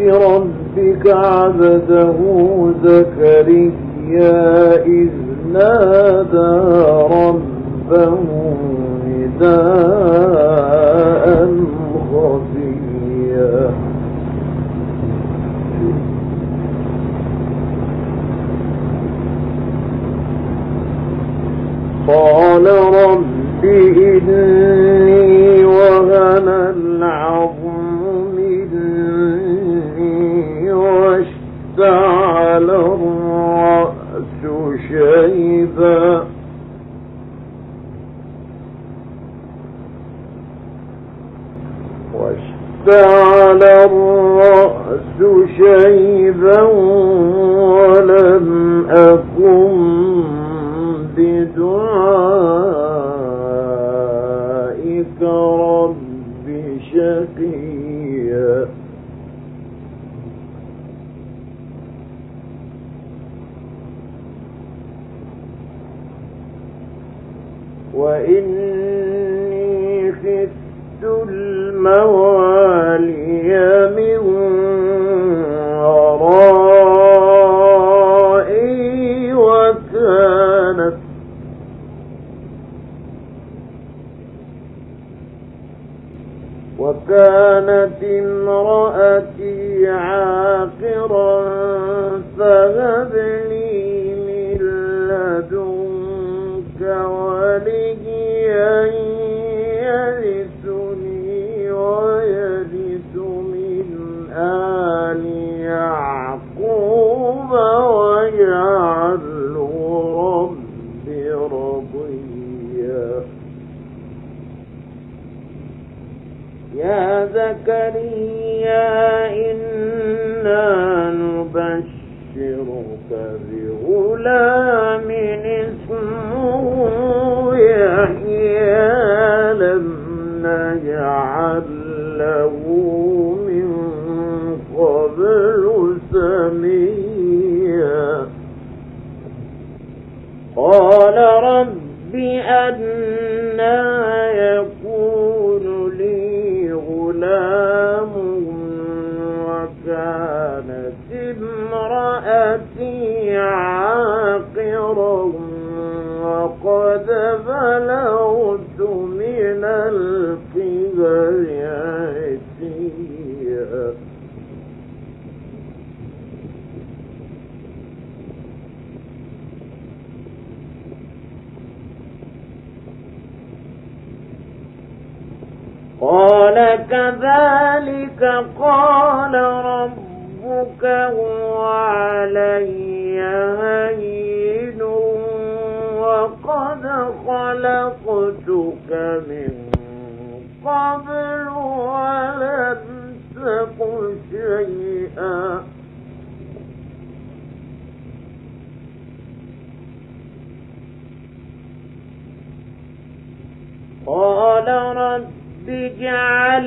ربك عبده زكريا إذ نادى ربه نداء خفيا. قال رب إني وهن شيبا. واشتعل الرأس شيبا ولم أكن بدعائك وكانت امرأتي عاقرا فهب لي من لدنك وليا نبشرك بغلام اسمه يحيى لم نجعل له من قبل سميا. قال رب أنا من عتيا. قال كذلك قال ربك هو علي خلقتك من قبل ولم تك شيئا. قال رب اجعل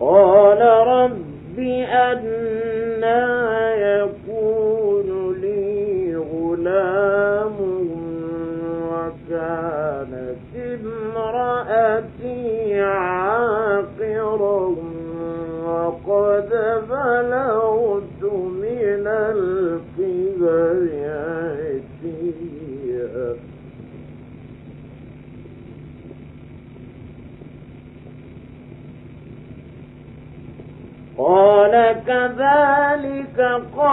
قال رب أنا يكون لي غلام وكانت امرأتي عاقرا وقد بلغت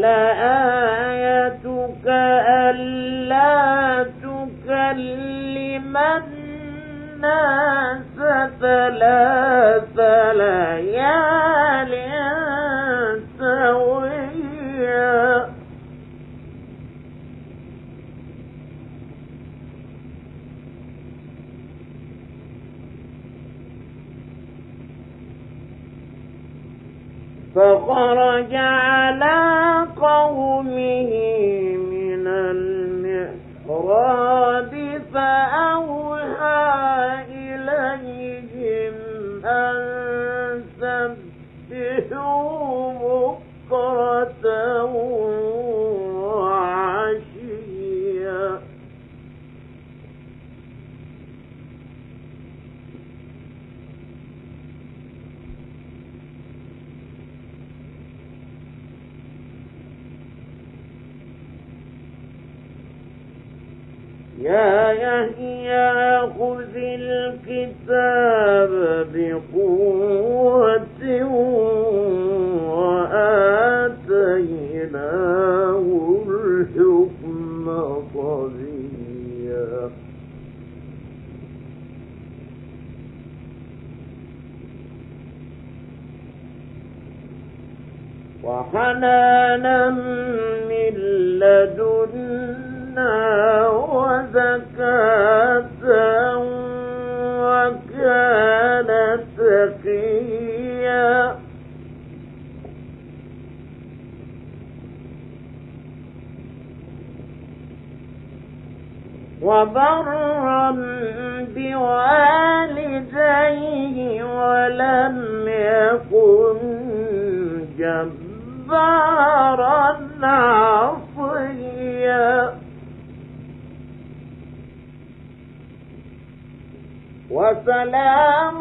قال آيتك ألا تكلم الناس ثلاث ليال سويا. فخرج قومه يا يحيى خذ الكتاب بقوة وآتيناه الحكم صبيا. وحنانا من لدنا وبرا بوالديه ولم يكن جبارا وسلام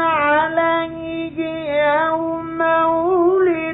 عليه يوم ولد